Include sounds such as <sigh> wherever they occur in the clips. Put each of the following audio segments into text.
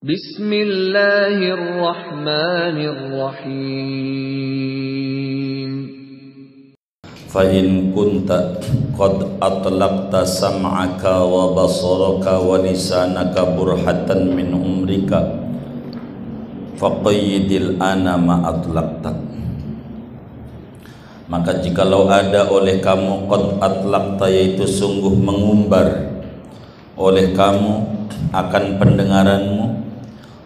Bismillahirrahmanirrahim. Fa'in kunta qad atlaqta sam'aka wa basaraka wa lisanaka burhatan min umrika faqayyidil ana ma atlaqta maka jikalau ada oleh kamu qad atlaqta yaitu sungguh mengumbar oleh kamu akan pendengaranmu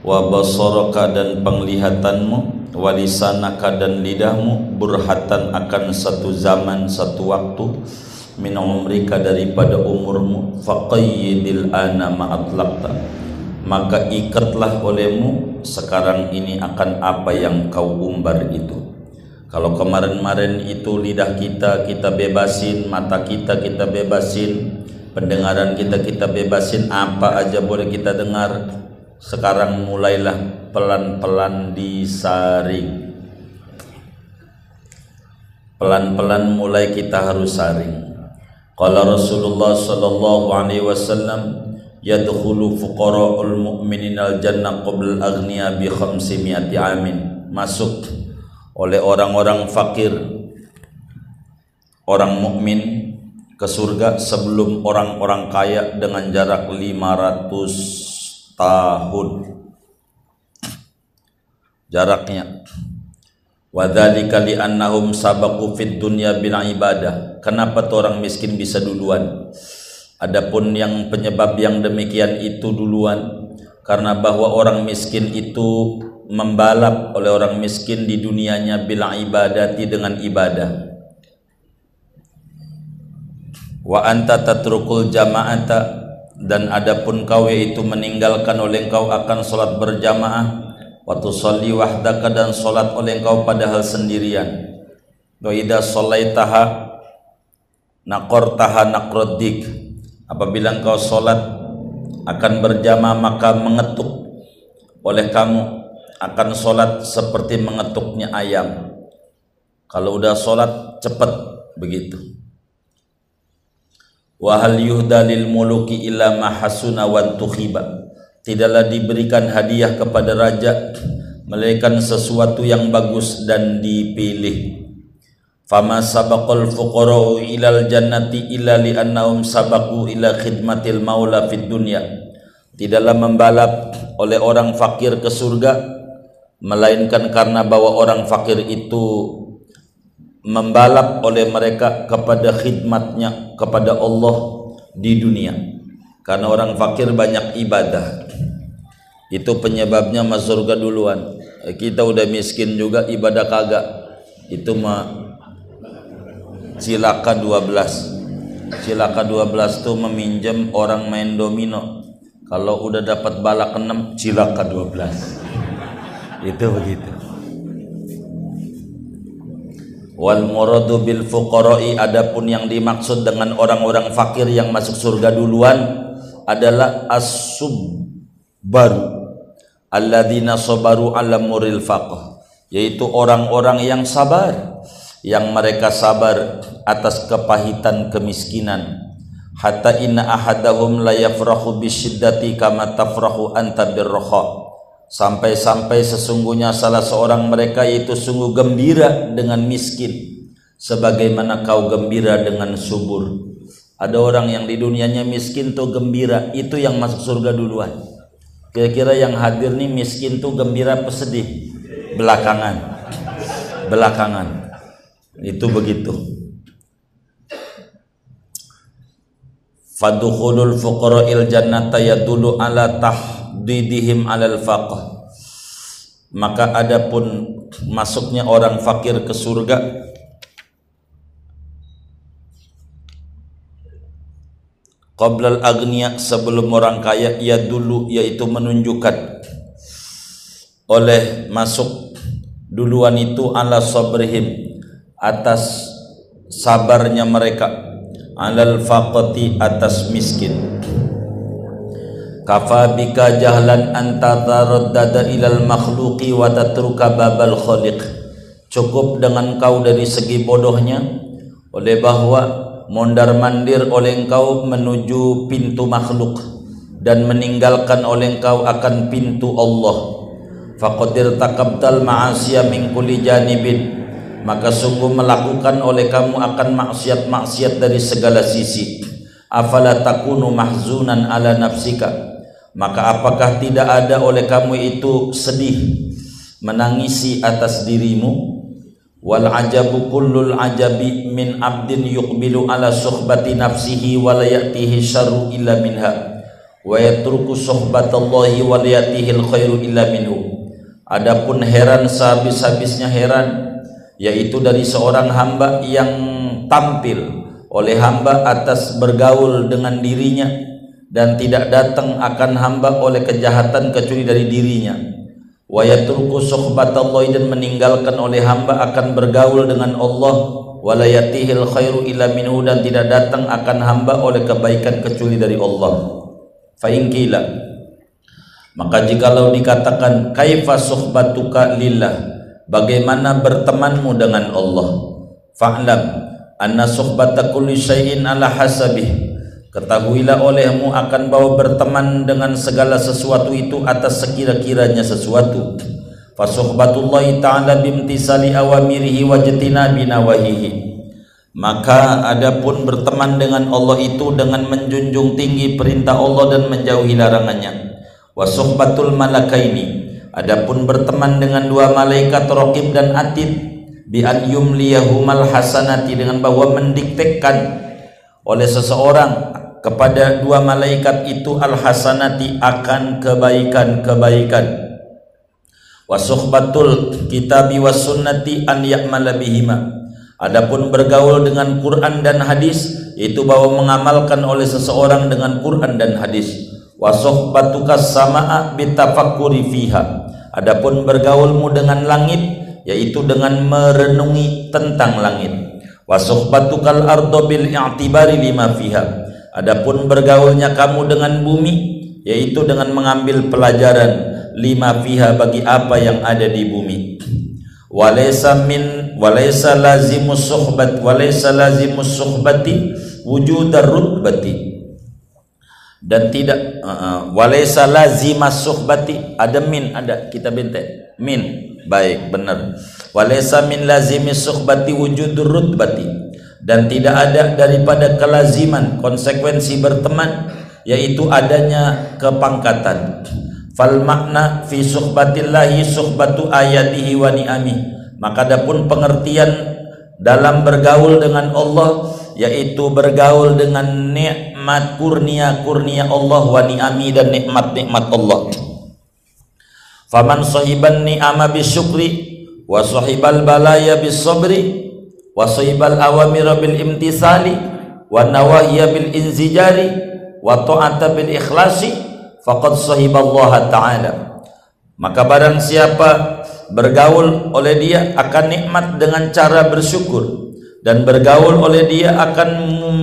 wa basaraka dan penglihatanmu wa lisanaka dan lidahmu burhatan akan satu zaman satu waktu min umrika daripada umurmu faqayyidil ana ma atlaqta maka ikatlah olehmu sekarang ini akan apa yang kau umbar itu kalau kemarin-kemarin itu lidah kita kita bebasin, mata kita kita bebasin, pendengaran kita kita bebasin, apa aja boleh kita dengar. Sekarang mulailah pelan-pelan disaring. Pelan-pelan mulai kita harus saring. Qala Rasulullah sallallahu alaihi wasallam yadkhulu fuqara'ul mu'minin al jannah qabla al-aghniya bi 500 amin. Masuk oleh orang-orang fakir orang mukmin ke surga sebelum orang-orang kaya dengan jarak 500 tahun. Jaraknya. Wadzalika li'annahum sabaqu fid dunya bil ibadah. Kenapa tuh orang miskin bisa duluan? Adapun yang penyebab yang demikian itu duluan. Karena bahwa orang miskin itu membalap oleh orang miskin di dunianya bila ibadati dengan ibadah. Wa anta tatrukul jama'ata dan adapun kau yaitu meninggalkan oleh engkau akan solat berjamaah wa tusalli wahdaka dan solat oleh engkau padahal sendirian. Wa idza shallaitaha naqartaha naqraddik. Apabila engkau solat akan berjamaah maka mengetuk oleh kamu akan sholat seperti mengetuknya ayam. Kalau udah sholat cepat begitu wahal yuhda lil muluki illa mahasuna wa tukhiba. Tidaklah diberikan hadiah kepada raja melainkan sesuatu yang bagus dan dipilih. Fama sabaqal fuqara'u ilal jannati illa li annahum sabaqu ila khidmatil maula fid dunya. Tidaklah membalap oleh orang fakir ke surga melainkan karena bahwa orang fakir itu membalap oleh mereka kepada khidmatnya kepada Allah di dunia. Karena orang fakir banyak ibadah. Itu penyebabnya masuk surga duluan. Kita udah miskin juga ibadah kagak. Itu mah cilaka 12 cilaka 12 tuh meminjam orang main domino. Kalau udah dapat balak 6 cilaka 12 itu begitu wal muradu bil fuqara'i adapun yang dimaksud dengan orang-orang fakir yang masuk surga duluan adalah as-sub baru alladzina sabaru ala muril faqh yaitu orang-orang yang sabar yang mereka sabar atas kepahitan kemiskinan. Hatta inna ahadahum la yafrahu bisyiddati kama tafrahu anta birraha sampai-sampai sesungguhnya salah seorang mereka itu sungguh gembira dengan miskin. Sebagaimana kau gembira dengan subur. Ada orang yang di dunianya miskin tuh gembira. Itu yang masuk surga duluan. Kira-kira yang hadir nih miskin tuh gembira pesedih belakangan. Belakangan. Itu begitu. Fadukhulul fuqara'il jannata yadulu ala tah didihim alal faqah maka adapun masuknya orang fakir ke surga qablal agniya sebelum orang kaya ia dulu yaitu menunjukkan oleh masuk duluan itu ala sabrihim atas sabarnya mereka alal faqati atas miskin kafa bika jahlan anta taraddada ilal makhluqi wa tatruka babal khaliq. Cukup dengan kau dari segi bodohnya oleh bahwa mondar mandir oleh engkau menuju pintu makhluk dan meninggalkan oleh engkau akan pintu Allah. Faqadir takabtal ma'asiya min kulli janibin. Maka sungguh melakukan oleh kamu akan maksiat-maksiat dari segala sisi. Afala takunu mahzunan ala nafsika maka apakah tidak ada oleh kamu itu sedih menangisi atas dirimu? Wal ajabu kullul ajabi min abdin yuqbilu ala suhbati nafsihi wa la ya'tihi syarru illa minha. Wa yatruku suhbatallahi wa la ya'tihi khairu illa minhu. Adapun heran sehabis-habisnya heran yaitu dari seorang hamba yang tampil oleh hamba atas bergaul dengan dirinya dan tidak datang akan hamba oleh kejahatan kecuali dari dirinya. Wa yatruku suhbatallahi dan meninggalkan oleh hamba akan bergaul dengan Allah. Wala yatihil khairu illa minhu dan tidak datang akan hamba oleh kebaikan kecuali dari Allah. Fa maka jikalau dikatakan kaifa suhbatuka lillah? Bagaimana bertemanmu dengan Allah? Fa'lam anna suhbata kulli syai'in ala hasabih Ketahuilah olehmu akan bawa berteman dengan segala sesuatu itu atas sekira-kiranya sesuatu. Fasuhbatullahi ta'ala bimtisali awamirihi wa jtinabi nawahihi. Maka adapun berteman dengan Allah itu dengan menjunjung tinggi perintah Allah dan menjauhi larangannya. Wasuhbatul malakaini. Adapun berteman dengan dua malaikat raqib dan atid bi an yumliyahumal hasanati dengan bahwa mendiktekan oleh seseorang kepada dua malaikat itu al hasanati akan kebaikan-kebaikan. Wa suhbatul kitabi was sunnati an ya'mala bihima. Adapun bergaul dengan Quran dan hadis itu bahwa mengamalkan oleh seseorang dengan Quran dan hadis. Wa suhbatuka sama'a bitafakkuri fiha. Adapun bergaulmu dengan langit yaitu dengan merenungi tentang langit. Wa suhbatukal ardo bil i'tibari lima fiha Adapun bergaulnya kamu dengan bumi yaitu dengan mengambil pelajaran lima fiha bagi apa yang ada di bumi. Walaysa min walaysa lazimus suhbat walaysa lazimus suhbati wujudar rutbati. Dan tidak uh, walaysa lazimas suhbati ada min ada kita bente min. Baik benar. Walaysa min lazimis suhbati wujudur rutbati dan tidak ada daripada kelaziman konsekuensi berteman yaitu adanya kepangkatan. Fal makna fi suhbatillahi suhbatu ayatihi wa ni'ami maka adapun pengertian dalam bergaul dengan Allah yaitu bergaul dengan nikmat kurnia-kurnia Allah wa ni'ami dan nikmat-nikmat Allah. Faman sahiban ni'ama bisyukri wa sahibal balaya bisabri wa saibal awamira bil imtisali wa nawahiya bil inzijari wa ta'ata bil ikhlasi faqad sahiballaha ta'ala. Maka barang siapa bergaul oleh dia akan nikmat dengan cara bersyukur dan bergaul oleh dia akan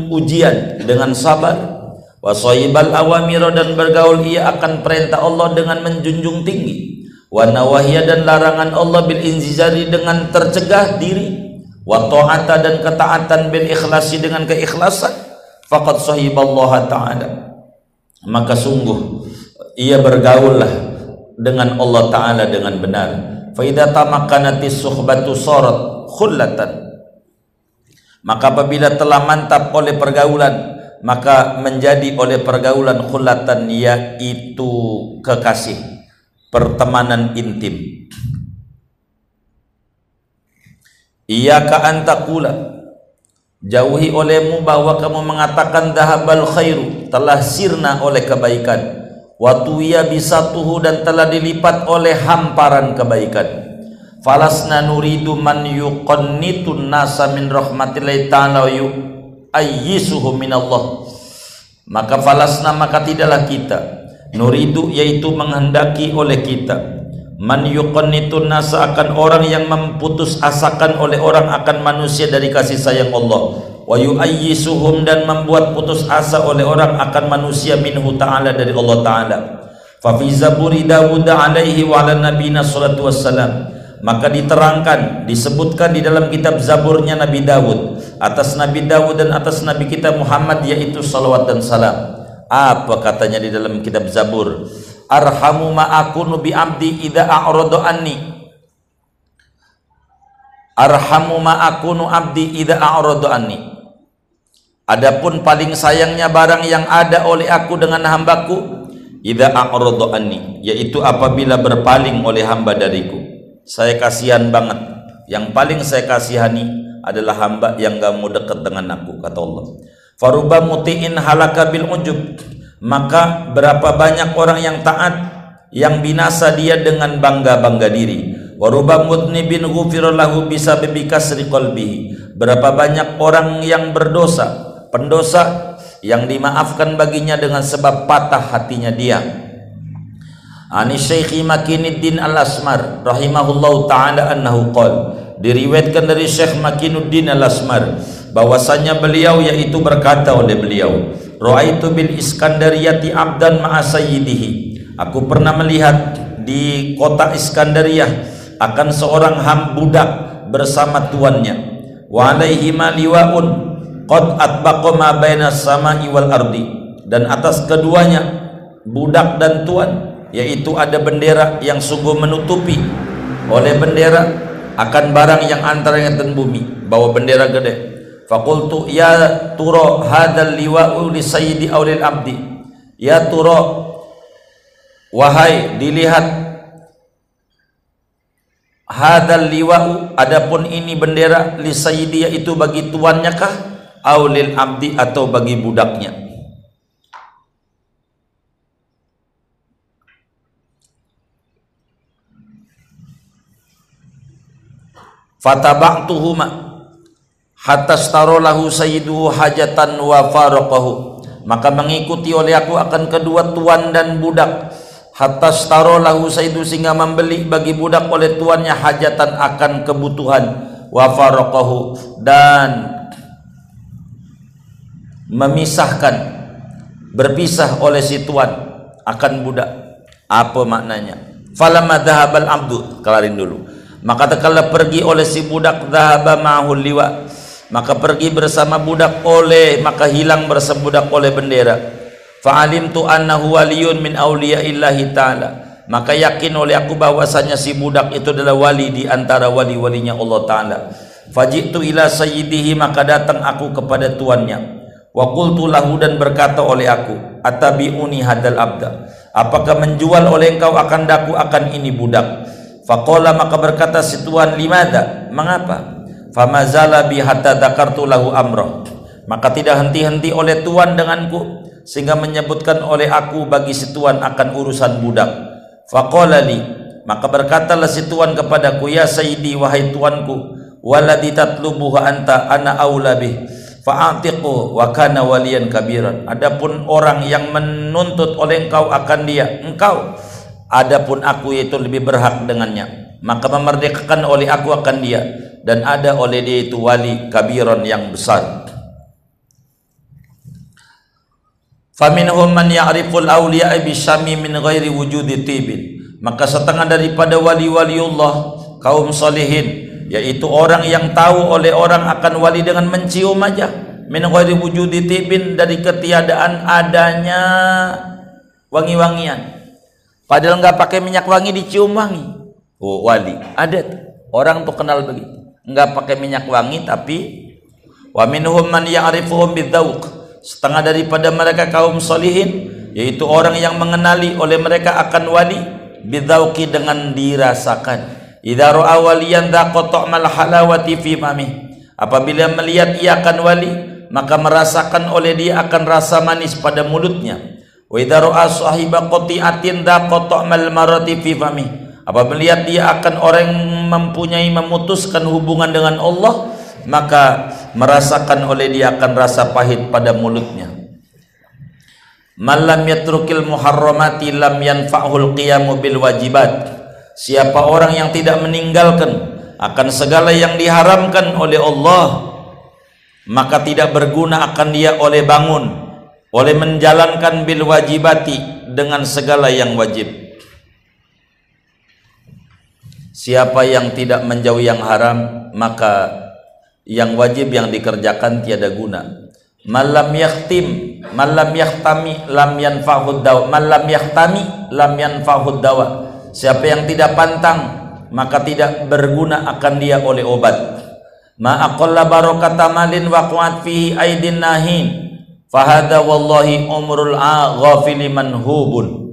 ujian dengan sabar. Wa saibal awamira dan bergaul ia akan perintah Allah dengan menjunjung tinggi. Wa nawahiya dan larangan Allah bil inzijari dengan tercegah diri wa ta'ata dan ketaatan bil ikhlasi dengan keikhlasan faqad sahiballaha ta'ala. Maka sungguh ia bergaullah dengan Allah taala dengan benar. Fa idza tamakkanati suhbatu sarat khullatan. Maka apabila telah mantap oleh pergaulan maka menjadi oleh pergaulan khulatan yaitu kekasih pertemanan intim Iyaka antakula Jauhi olehmu bahwa kamu mengatakan dahabal khairu telah sirna oleh kebaikan. Watuya bisatuhu dan telah dilipat oleh hamparan kebaikan. Falasna nuridu man yuqannitun nasa min rahmatillahi ta'ala yu maka falasna maka tidaklah kita. Nuridu yaitu menghendaki oleh kita Man yuqannitun nasa akan orang yang memputus asakan oleh orang akan manusia dari kasih sayang Allah. Wa yuayyisuhum dan membuat putus asa oleh orang akan manusia minhu ta'ala dari Allah ta'ala. Fa fi zaburi Dawud alaihi wa ala nabiyina salatu wassalam. Maka diterangkan disebutkan di dalam kitab Zaburnya Nabi Dawud atas Nabi Dawud dan atas Nabi kita Muhammad yaitu salawat dan salam. Apa katanya di dalam kitab Zabur arhamu ma akunu bi abdi idza a'rada anni. Arhamu ma akunu abdi idza a'rada anni. Adapun paling sayangnya barang yang ada oleh aku dengan hambaku idza a'rada anni yaitu apabila berpaling oleh hamba dariku. Saya kasihan banget. Yang paling saya kasihani adalah hamba yang gak mau dekat dengan aku kata Allah. Faruba mutiin halaka bil ujub maka berapa banyak orang yang taat yang binasa dia dengan bangga-bangga diri. Waruba mudnibin ghufirallahu bisa bibikasri qalbihi. Berapa banyak orang yang berdosa pendosa yang dimaafkan baginya dengan sebab patah hatinya dia. Ani Syekh Makinuddin Al-Asmar rahimahullahu taala annahu qala diriwayatkan dari Syekh Makinuddin Al-Asmar bahwasanya beliau yaitu berkata oleh beliau Ra'aitu bil Iskandariyati abdan ma'a sayyidihi. Aku pernah melihat di kota Iskandariyah akan seorang ham budak bersama tuannya. Wa alaihi maliwaun qad atbaqa ma baina samai wal ardi. Dan atas keduanya budak dan tuan yaitu ada bendera yang sungguh menutupi. Oleh bendera akan barang yang antaranya dan bumi. Bawa bendera gede Fakultu ya turo hadal liwa'u li sayyidi awlil abdi. Ya turo wahai dilihat hadal liwa'u adapun ini bendera li sayyidi yaitu bagi tuannya kah awlil abdi atau bagi budaknya. Fataba'tuhuma hatta starolahu sayyidu hajatan wa faraqahu. Maka mengikuti oleh aku akan kedua tuan dan budak. Hatta starolahu sayyidu sehingga membeli bagi budak oleh tuannya hajatan akan kebutuhan. Wa faraqahu. Dan memisahkan berpisah oleh si tuan akan budak. Apa maknanya? Falamma dhahabal abdu. Kelarin dulu. Maka tekala pergi oleh si budak dhahaba ma'hul liwa maka pergi bersama budak oleh maka hilang bersama budak oleh bendera. Fa'alim tu waliyun min illahi ta'ala. Maka yakin oleh aku bahwasanya si budak itu adalah wali di antara wali-walinya Allah Ta'ala. Fajitu ila sayyidihi maka datang aku kepada tuannya. Wa qultu lahu dan berkata oleh aku atabiuni hadal abda. Apakah menjual oleh engkau akan daku akan ini budak? Faqala maka berkata si tuan limada? Mengapa famazala bi hatta dzakartu lahu amra. Maka tidak henti-henti oleh tuan denganku sehingga menyebutkan oleh aku bagi si tuan akan urusan budak. Faqala maka berkatalah si tuan kepadaku ya sayyidi wahai tuanku waladi tatlubuha anta ana aula bih fa'atiqu wa kana waliyan kabiran. Adapun orang yang menuntut oleh engkau akan dia engkau. Adapun aku itu lebih berhak dengannya. Maka memerdekakan oleh aku akan dia dan ada oleh dia itu wali kabiron yang besar. Faminhum man ya'riful awliya bisyami min ghairi wujudi tibin maka setengah daripada wali-wali Allah kaum salihin yaitu orang yang tahu oleh orang akan wali dengan mencium aja min ghairi wujudi tibin dari ketiadaan adanya wangi-wangian. Padahal enggak pakai minyak wangi dicium wangi. Oh wali. Ada orang tuh kenal begitu enggak pakai minyak wangi tapi wa minhum man ya'rifuhum bidzauq. Setengah daripada mereka kaum solihin yaitu orang yang mengenali oleh mereka akan wali bidzauqi dengan dirasakan. Idza ra'a waliyan mal halawati fi mami. Apabila melihat ia akan wali maka merasakan oleh dia akan rasa manis pada mulutnya. Wa idza ra'a sahiba qati'atin dzaqata mal marati fi fami apabila melihat dia akan orang mempunyai memutuskan hubungan dengan Allah maka merasakan oleh dia akan rasa pahit pada mulutnya. Malam yatrukil muharramati lam yanfa'hul qiyamu bil wajibat. Siapa orang yang tidak meninggalkan akan segala yang diharamkan oleh Allah maka tidak berguna akan dia oleh bangun oleh menjalankan bil wajibati dengan segala yang wajib Siapa yang tidak menjauhi yang haram maka yang wajib yang dikerjakan tiada guna. malam yaktim malam yaktami lam yanfa'ud dawa. Malam yaktami lam yanfa'ud dawa. Siapa yang tidak pantang maka tidak berguna akan dia oleh obat. Ma aqalla barakata malin wa quat fihi aidin nahin. Fahada wallahi umrul ghafili manhubun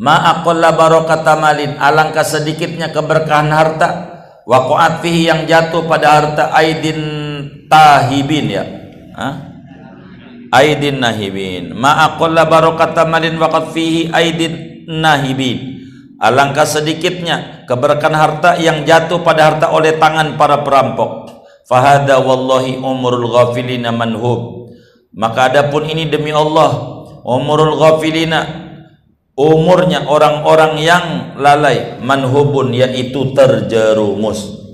ma aqalla barakata malin alangkah sedikitnya keberkahan harta wa quat fihi yang jatuh pada harta aidin tahibin ya ha? aidin nahibin ma aqalla barakata malin wa quat fihi aidin nahibin Alangkah sedikitnya keberkahan harta yang jatuh pada harta oleh tangan para perampok. Fahada wallahi umurul ghafilina manhub. Maka adapun ini demi Allah, umurul ghafilina umurnya orang-orang yang lalai manhubun yaitu terjerumus.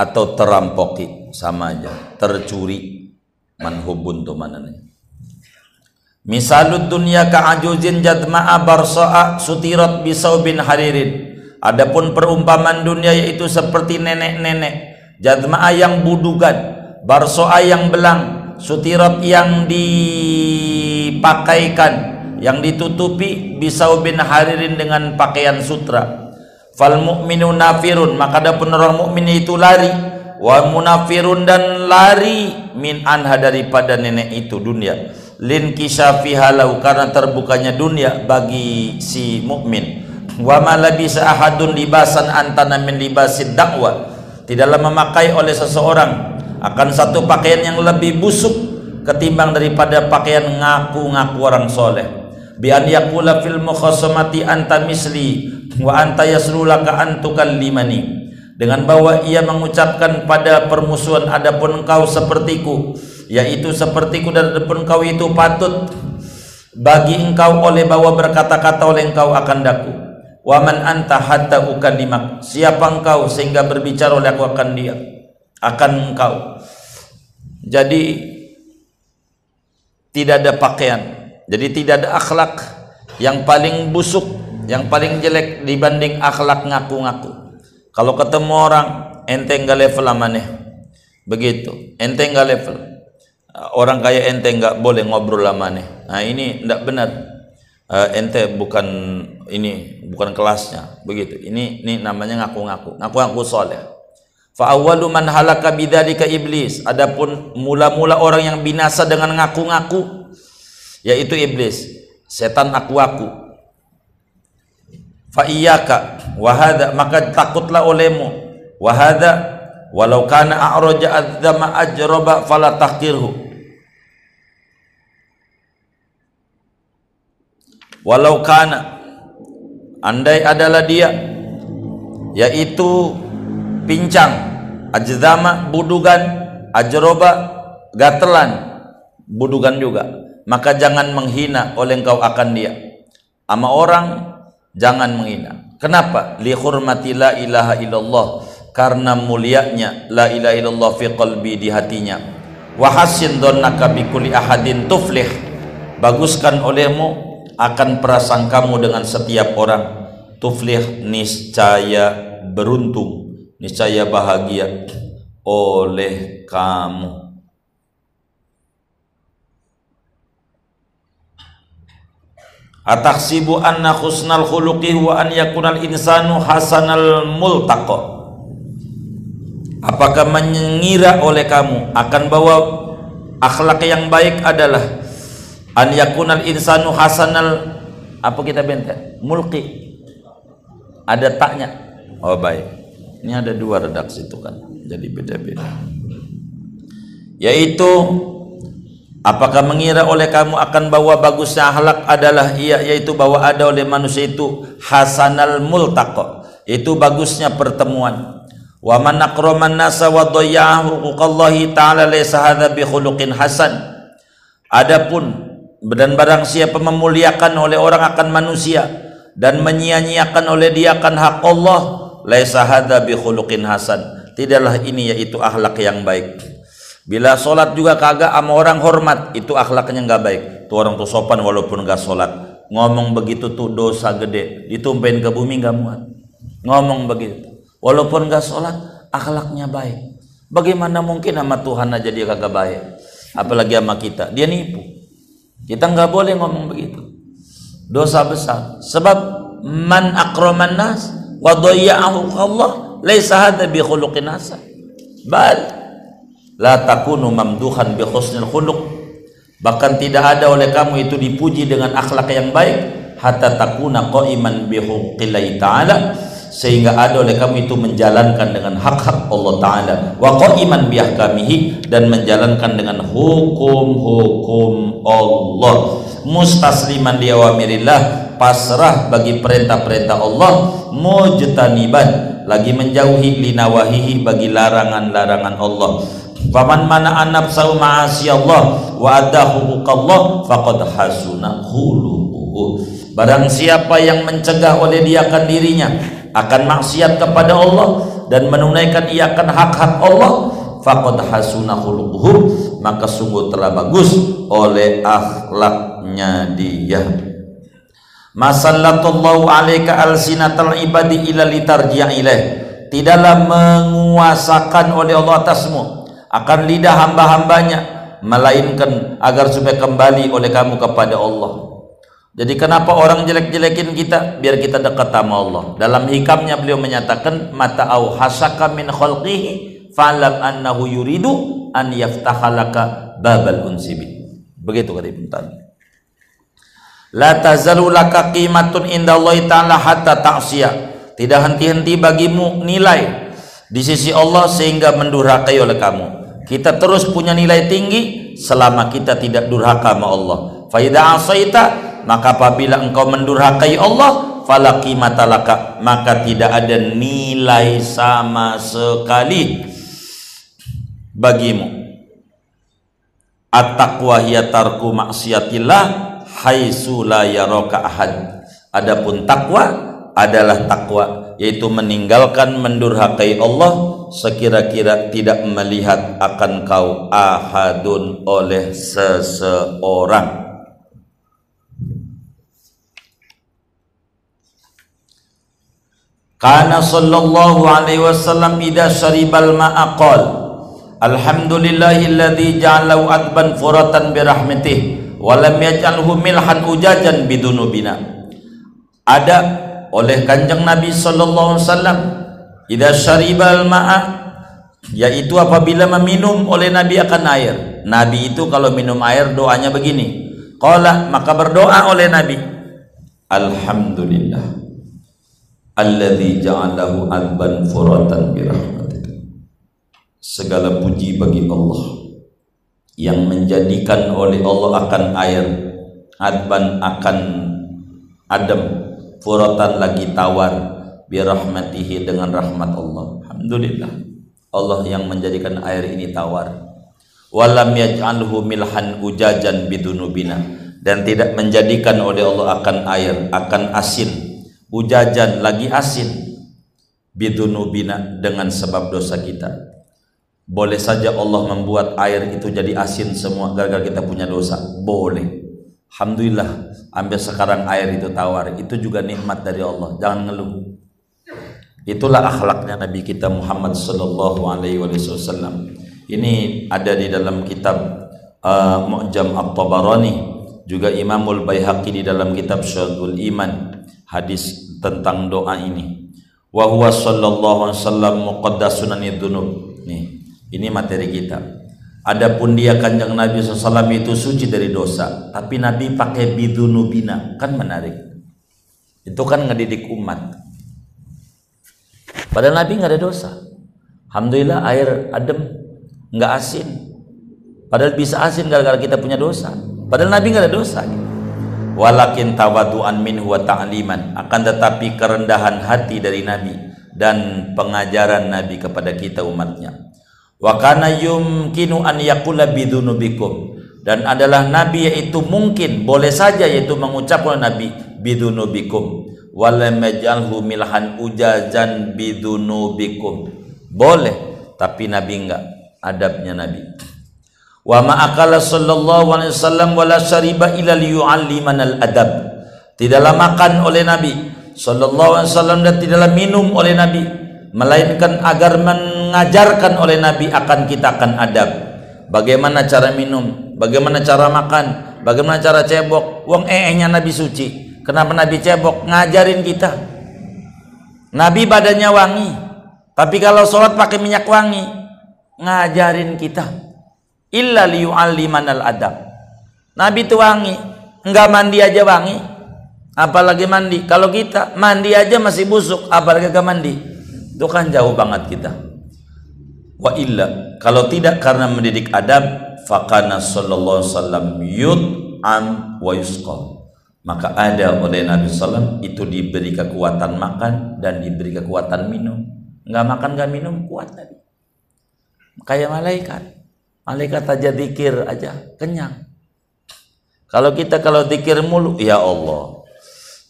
atau terampoki sama aja tercuri manhubun tuh mana nih Misalud dunia ka'ajuzin jadma'a sutirat bin haririn. Adapun perumpamaan dunia yaitu seperti nenek-nenek jadma'a yang budugan, barsa'a yang belang, sutirat yang dipakaikan, yang ditutupi bin haririn dengan pakaian sutra. Fal mu'minu nafirun, maka adapun orang mukmin itu lari. Wa munafirun dan lari min anha daripada nenek itu dunia. Lin kisyafi halau karena terbukanya dunia bagi si mukmin. Wa ma ahadun libasan antana min libasid dakwah tidaklah memakai oleh seseorang akan satu pakaian yang lebih busuk ketimbang daripada pakaian ngaku-ngaku orang soleh. Bi an yaqula fil mukhasamati anta misli wa anta yasrulaka antukal limani dengan bahwa ia mengucapkan pada permusuhan adapun engkau sepertiku yaitu sepertiku dan adapun engkau itu patut bagi engkau oleh bahwa berkata-kata oleh engkau akan daku. Waman anta hatta ukallimak. Siapa engkau sehingga berbicara oleh aku akan dia akan engkau jadi tidak ada pakaian. Jadi tidak ada akhlak yang paling busuk yang paling jelek dibanding akhlak ngaku-ngaku. Kalau ketemu orang ente enggak level amaneh. Begitu ente enggak level. Orang kaya ente enggak boleh ngobrol amaneh. Nah ini enggak benar. Uh, ente bukan ini bukan kelasnya. Begitu ini ini namanya ngaku-ngaku. Ngaku-ngaku soleh fa awwalu man halaka bidzalika iblis. Adapun mula-mula orang yang binasa dengan ngaku-ngaku yaitu iblis. Setan aku-aku. Fa iyyaka wa hadha maka takutlah olehmu. Wa hadha walau kana a'raja adzama ajraba fala tahqirhu. Walau kana andai adalah dia yaitu pincang ajzama budugan ajroba gatelan budugan juga maka jangan menghina oleh engkau akan dia ama orang jangan menghina. Kenapa? Li hurmati la ilaha illallah karena mulianya la ilaha illallah fi qalbi di hatinya. Wa hasin dhannaka bi kulli ahadin tuflih. Baguskan olehmu akan prasangkamu dengan setiap orang tuflih niscaya beruntung, niscaya bahagia oleh kamu. Ataksibu anna khusnal khuluqi wa an yakunal insanu hasanal multaqa Apakah mengira oleh kamu akan bahwa akhlak yang baik adalah an yakunal insanu hasanal apa kita bentek? Mulki ada taknya. Oh baik ini ada dua redaksi itu kan jadi beda-beda. Yaitu Apakah mengira oleh kamu akan bahwa bagusnya akhlak adalah ia yaitu bahwa ada oleh manusia itu hasanal multaqa itu bagusnya pertemuan. Wa man akraman nasa wa ta'ala laysa hadza bi khuluqin hasan. Adapun dan barang siapa memuliakan oleh orang akan manusia dan menyia-nyiakan oleh dia akan hak Allah laysa hadza bi khuluqin hasan tidaklah ini yaitu akhlak yang baik Bila sholat juga kagak sama orang hormat, itu akhlaknya nggak baik. Tuh orang tuh sopan walaupun nggak sholat. Ngomong begitu tuh dosa gede. Ditumpahin ke bumi nggak muat. Ngomong begitu. Walaupun nggak sholat, akhlaknya baik bagaimana mungkin sama Tuhan aja dia kagak baik apalagi sama kita dia nipu kita nggak boleh ngomong begitu dosa besar sebab man akraman nas wa dhayya'ahu Allah laisa hadha bi khuluqin hasan. Bal la takunu mamduhan bi husnil khuluq. Bahkan tidak ada oleh kamu itu dipuji dengan akhlak yang baik hatta takuna qa'iman bi ta'ala. Sehingga ada oleh kamu itu menjalankan dengan hak-hak Allah Ta'ala. Wa qa'iman bihakamihi dan menjalankan dengan hukum-hukum Allah. Mustasliman di awamirillah pasrah bagi perintah-perintah Allah mujtaniban lagi menjauhi linawahihi bagi larangan-larangan Allah. Faman mana anab sau ma'asi Allah wa adahu Allah faqad hasuna khuluquhu Barang siapa yang mencegah oleh dia akan dirinya akan maksiat kepada Allah dan menunaikan ia akan hak-hak Allah faqad hasuna khuluquhu maka sungguh telah bagus oleh akhlaknya dia masallatullahu alaika alsinatal ibadi ila litarji'a ilaih tidaklah menguasakan oleh Allah atasmu akan lidah hamba-hambanya melainkan agar supaya kembali oleh kamu kepada Allah jadi kenapa orang jelek-jelekin kita? Biar kita dekat sama Allah. Dalam hikamnya beliau menyatakan mata au hasaka min khalqihi fa'lam annahu yuridu an yaftahalaka babal unsibi. Begitu kata Ibnu Taimiyah. La tazalu laka qimatun indallahi ta'ala hatta ta'siya. Tidak henti-henti bagimu nilai di sisi Allah sehingga mendurhakai oleh kamu. Kita terus punya nilai tinggi selama kita tidak durhaka sama Allah. Fa asaita maka apabila engkau mendurhakai Allah fala qimatalaka maka tidak ada nilai sama sekali bagimu at-taqwa hiya tarku maksiatillah haitsu la yaraka ahad. Adapun takwa adalah takwa yaitu meninggalkan mendurhakai Allah sekira-kira tidak melihat akan kau ahadun oleh seseorang. Kana sallallahu alaihi wasallam idza syaribal ma'a qala Alhamdulillahilladzi ja'alahu adban furatan bi rahmatih wa lam yaj'alhu milhan ujajan bidunubina. Ada oleh Kanjeng Nabi sallallahu alaihi wasallam idza syaribal ma'a yaitu apabila meminum oleh Nabi akan air. Nabi itu kalau minum air doanya begini. Qala maka berdoa oleh Nabi Alhamdulillah alladzi ja'alahu adban furatan birahmatika segala puji bagi Allah yang menjadikan oleh Allah akan air adban akan adem furatan lagi tawar birahmatihi dengan rahmat Allah. Alhamdulillah. Allah yang menjadikan air ini tawar. Walam yaj'alhu milhan ujajan bidunubina. Dan tidak menjadikan oleh Allah akan air akan asin ujajan lagi asin bidunubina dengan sebab dosa kita boleh saja Allah membuat air itu jadi asin semua gara-gara kita punya dosa. Boleh. Alhamdulillah ambil sekarang air itu tawar. Itu juga nikmat dari Allah. Jangan ngeluh. Itulah akhlaknya Nabi kita Muhammad sallallahu alaihi wasallam. Ini ada di dalam kitab uh, Mu'jam At-Tabarani juga Imamul Baihaqi di dalam kitab Syadul Iman. Hadis tentang doa ini. Wa huwa sallallahu alaihi wasallam muqaddasun dzunub nih ini materi kita. Adapun dia kanjeng Nabi SAW itu suci dari dosa. Tapi Nabi pakai bidunubina. Kan menarik. Itu kan ngedidik umat. Padahal Nabi nggak ada dosa. Alhamdulillah air adem. Nggak asin. Padahal bisa asin gara-gara kita punya dosa. Padahal Nabi nggak ada dosa. Walakin tawadu'an minhu wa ta'liman. Akan tetapi kerendahan hati dari Nabi dan pengajaran Nabi kepada kita umatnya wa kana yumkinu an yaqula bidunubikum. Dan adalah Nabi yaitu mungkin boleh saja yaitu mengucapkan Nabi bidunubikum. Walam yaj'alhu milhan ujazan bidunubikum. Boleh tapi Nabi enggak. Adabnya Nabi. Wa ma'akala sallallahu alaihi wasallam wala syariba ila liyu'allimanal adab. Tidaklah makan oleh nabi. Sallallahu alaihi wasallam dan tidaklah minum oleh nabi. Melainkan agar men mengajarkan oleh Nabi akan kita akan adab. Bagaimana cara minum? Bagaimana cara makan? Bagaimana cara cebok? Wong ee-nya Nabi suci. Kenapa Nabi cebok? Ngajarin kita. Nabi badannya wangi. Tapi kalau sholat pakai minyak wangi ngajarin kita. Illa liyu'allimanal adab. Nabi itu wangi. Enggak mandi aja wangi. Apalagi mandi. Kalau kita mandi aja masih busuk apalagi gak mandi. Itu kan jauh banget kita wa illa kalau tidak karena mendidik adab fakana sallallahu alaihi wasallam yud'am wa yusqa. Maka ada oleh Nabi SAW itu diberi kekuatan makan dan diberi kekuatan minum. Nggak makan nggak minum kuat tadi kayak malaikat. Malaikat aja dikir aja kenyang. Kalau kita kalau dikir mulu ya Allah.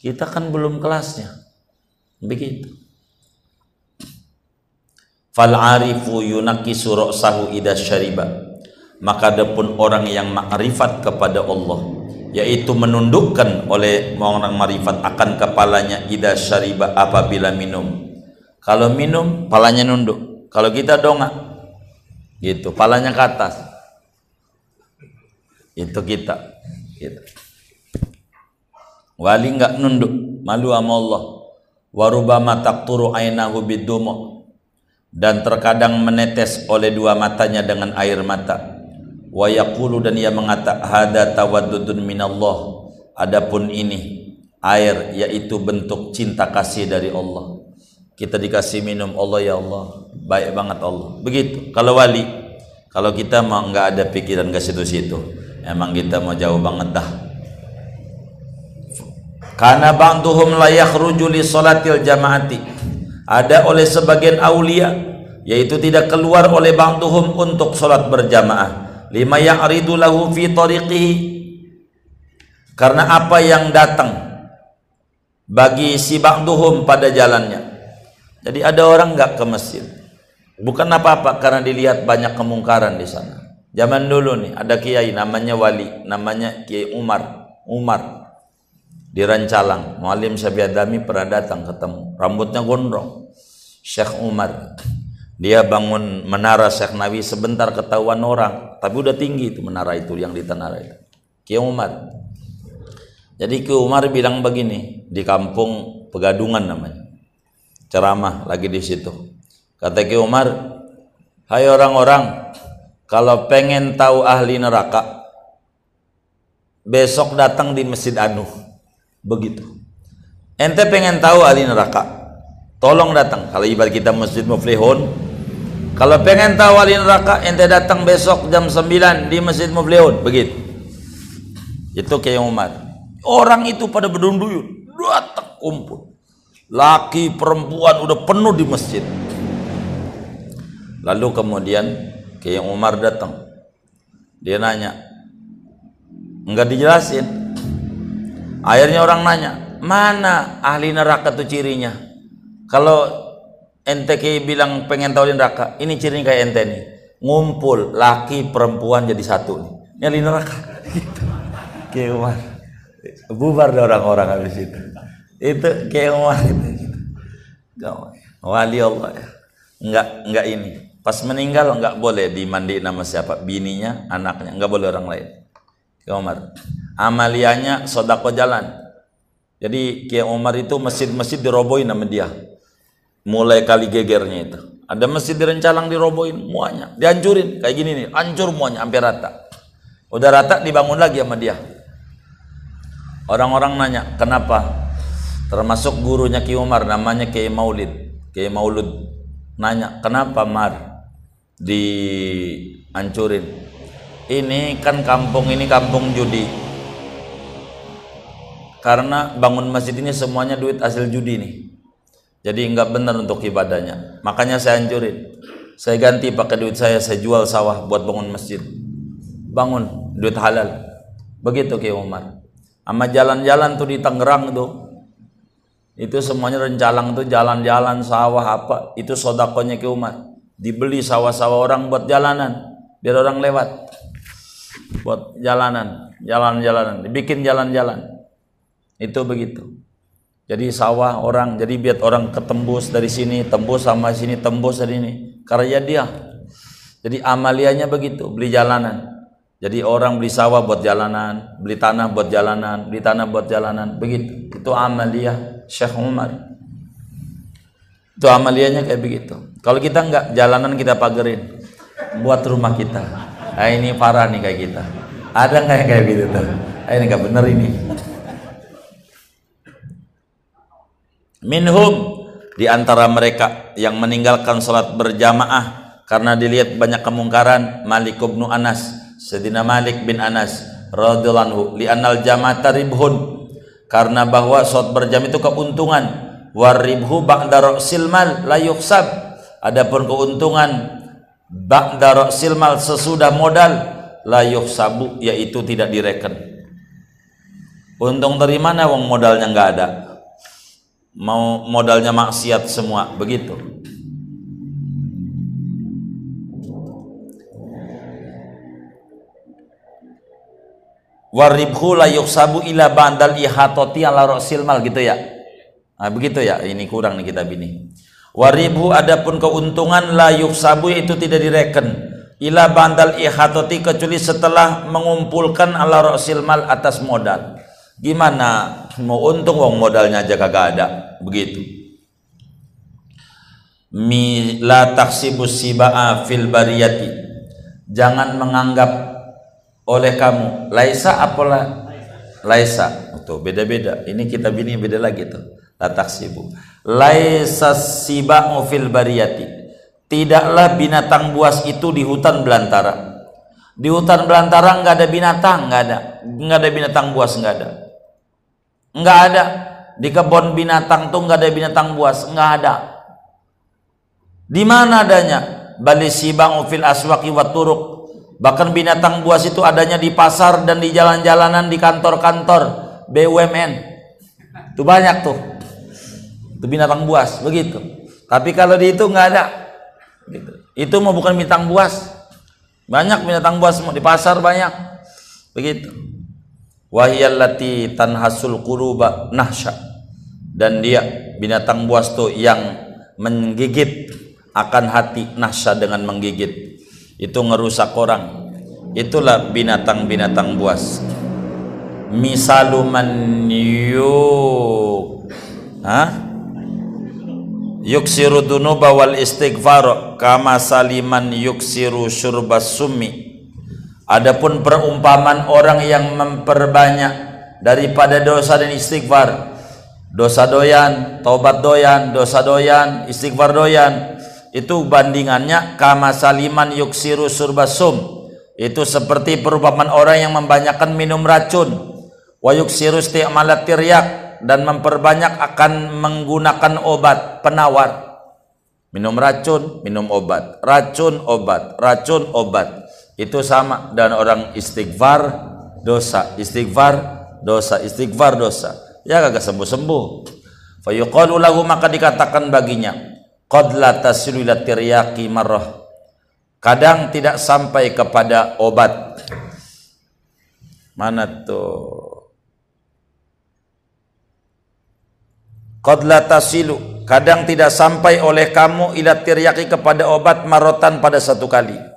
Kita kan belum kelasnya. Begitu fal arifu yunakkisu ra'sahu syariba. Maka adapun orang yang makrifat kepada Allah yaitu menundukkan oleh orang marifat akan kepalanya idza syariba apabila minum. Kalau minum palanya nunduk. Kalau kita dongak gitu palanya ke atas. Itu kita gitu. wali nggak nunduk malu sama Allah. Warubama taqturu ainahu bidumu dan terkadang menetes oleh dua matanya dengan air mata. Wa yaqulu dan ia mengata hada tawaddudun minallah. Adapun ini air yaitu bentuk cinta kasih dari Allah. Kita dikasih minum Allah ya Allah baik banget Allah. Begitu. Kalau wali kalau kita mau nggak ada pikiran ke situ-situ emang kita mau jauh banget dah. Karena ba'duhum la yakhruju li salatil jamaati ada oleh sebagian aulia yaitu tidak keluar oleh ba'duhum untuk salat berjamaah. Lima ya'ridu lahu fi tariqihi. Karena apa yang datang bagi si ba'duhum pada jalannya. Jadi ada orang enggak ke masjid. Bukan apa-apa karena dilihat banyak kemungkaran di sana. Zaman dulu nih ada kiai namanya wali namanya Kiai Umar Umar di Rancalang. Mualim Sabiadami pernah datang ketemu. Rambutnya gondrong Syekh Umar. Dia bangun menara Syekh Nabi sebentar ketahuan orang. Tapi udah tinggi itu menara itu yang di Tanara itu. Kiai Umar. Jadi Kiai Umar bilang begini di kampung Pegadungan namanya. Ceramah lagi di situ. Kata Kiai Umar hai orang-orang kalau pengen tahu ahli neraka besok datang di Masjid Anuh. Begitu. Ente pengen tahu ahli neraka tolong datang. Kalau ibarat kita masjid muflihun kalau pengen tahu ahli neraka ente datang besok jam 9 di masjid muflihun. Begitu. Itu kayak Umar. Orang itu pada berdunduyun datang kumpul. Laki perempuan udah penuh di masjid. Lalu kemudian kayak Umar datang. Dia nanya enggak dijelasin? Akhirnya orang nanya, mana ahli neraka itu cirinya? Kalau ente bilang pengen tahu neraka, ini cirinya kayak ente nih. Ngumpul laki perempuan jadi satu nih. Ini ahli neraka. <laughs> Gitu. Umar. Bubar orang-orang habis itu. Itu kayak Umar gitu. Wali Allah ya. Enggak enggak ini. Pas meninggal enggak boleh dimandi nama siapa? Bininya, anaknya, enggak boleh orang lain. Kayak Umar amaliannya sodako jalan jadi Kiai Umar itu masjid-masjid dirobohin sama dia mulai kali gegernya itu. Ada masjid di Rencalang dirobohin muanya. Dihancurin. Kayak gini nih hancur muanya hampir rata. Udah rata dibangun lagi sama dia. Orang-orang nanya kenapa? Termasuk gurunya Kiai Umar namanya Kiai Maulid. Kiai Maulud nanya kenapa Mar? Dihancurin. Ini kan kampung ini kampung judi. Karena bangun masjid ini semuanya duit hasil judi nih jadi nggak benar untuk ibadahnya. Makanya saya hancurin. Saya ganti pakai duit saya saya jual sawah buat bangun masjid. Bangun duit halal. Begitu Ki Umar. Sama jalan-jalan tuh di Tangerang tuh. Itu semuanya rencalang tuh jalan-jalan sawah apa. Itu sodakonya Ki Umar. Dibeli sawah-sawah orang buat jalanan biar orang lewat. Buat jalanan jalan-jalanan dibikin jalan-jalan. Itu begitu. Jadi sawah orang, jadi biar orang ketembus dari sini, tembus sama sini, tembus dari ini. karya dia. Jadi amaliannya begitu beli jalanan. Jadi orang beli sawah buat jalanan beli tanah buat jalanan beli tanah buat jalanan. Begitu. Itu amalia Syekh Umar. Itu amaliannya kayak begitu. Kalau kita enggak jalanan kita pagerin. Buat rumah kita. Nah, ini parah nih kayak kita. Ada nggak kayak gitu tuh? Nah, ini nggak bener ini minhum di antara mereka yang meninggalkan sholat berjamaah karena dilihat banyak kemungkaran Malik bin Anas Sedina Malik bin Anas radhiyallahu li anal jamaah ribhun karena bahwa sholat berjam itu keuntungan. Waribhu ba'da ra'sil mal la yuksab adapun keuntungan ba'da ra'sil mal sesudah modal la yuhsabu yaitu tidak direken. Untung dari mana wong modalnya nggak ada mau modalnya maksiat semua begitu. Waribhu la yuksabu ila bandal ihatoti ala rasil mal gitu ya? Nah, begitu ya ini kurang nih kita bini waribhu adapun keuntungan la yuksabu itu tidak direken. Ila bandal ihatoti kecuali setelah mengumpulkan ala rasil mal atas modal Gimana mau untung wong modalnya aja kagak ada, begitu. Mi la taksibus siba'a fil bariyati. Jangan menganggap oleh kamu laisa apalah laisa. Tuh beda-beda. Ini kitab ini beda lagi tuh. La taksibu. Laisa siba'u fil bariyati. Tidaklah binatang buas itu di hutan belantara. Di hutan belantara nggak ada binatang, nggak ada, nggak ada binatang buas nggak ada. Enggak ada. Di kebun binatang tuh enggak ada binatang buas, enggak ada. Di mana adanya? Bali sibang fil aswaqi wa turuq. Bahkan binatang buas itu adanya di pasar dan di jalan-jalanan di kantor-kantor BUMN. Itu banyak tuh. Itu binatang buas, begitu. Tapi kalau di itu enggak ada. Gitu. Itu mau bukan binatang buas. Banyak binatang buas di pasar banyak. Begitu wahiyallati tanhasul quruba nahsya. Dan dia binatang buas tuh yang menggigit akan hati nahsya dengan menggigit. Itu ngerusak orang. Itulah binatang-binatang buas. Misaluman yuk. Ha yuksiru dunuba wal istighfar. Kama saliman yuksiru syurbas summi Adapun perumpamaan orang yang memperbanyak daripada dosa dan istighfar. Dosa doyan, tobat doyan, dosa doyan, istighfar doyan. Itu bandingannya kama saliman yuksiru surbasum. Itu seperti perumpamaan orang yang membanyakkan minum racun. Wa yuksiru isti'malat tiryak dan memperbanyak akan menggunakan obat penawar. Minum racun, minum obat. Racun, obat. Racun, obat itu sama dan orang istighfar dosa. Istighfar dosa. Istighfar dosa. Ya kagak sembuh sembuh fayuqalu lahu maka dikatakan baginya qad la tasilu marrah. Kadang tidak sampai kepada obat. Mana tuh? Qad la tasilu kadang tidak sampai oleh kamu ila tiryaqi kepada obat marotan pada satu kali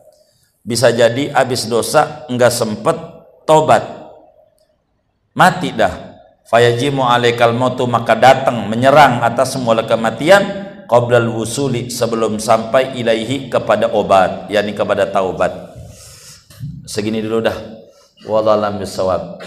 bisa jadi habis dosa enggak sempet tobat. Mati dah. Fayajimu alaikal mautu maka datang menyerang atas semua kematian qoblal wusuli sebelum sampai ilaihi kepada obat yakni kepada taubat. Segini dulu dah. Wallahu bisawab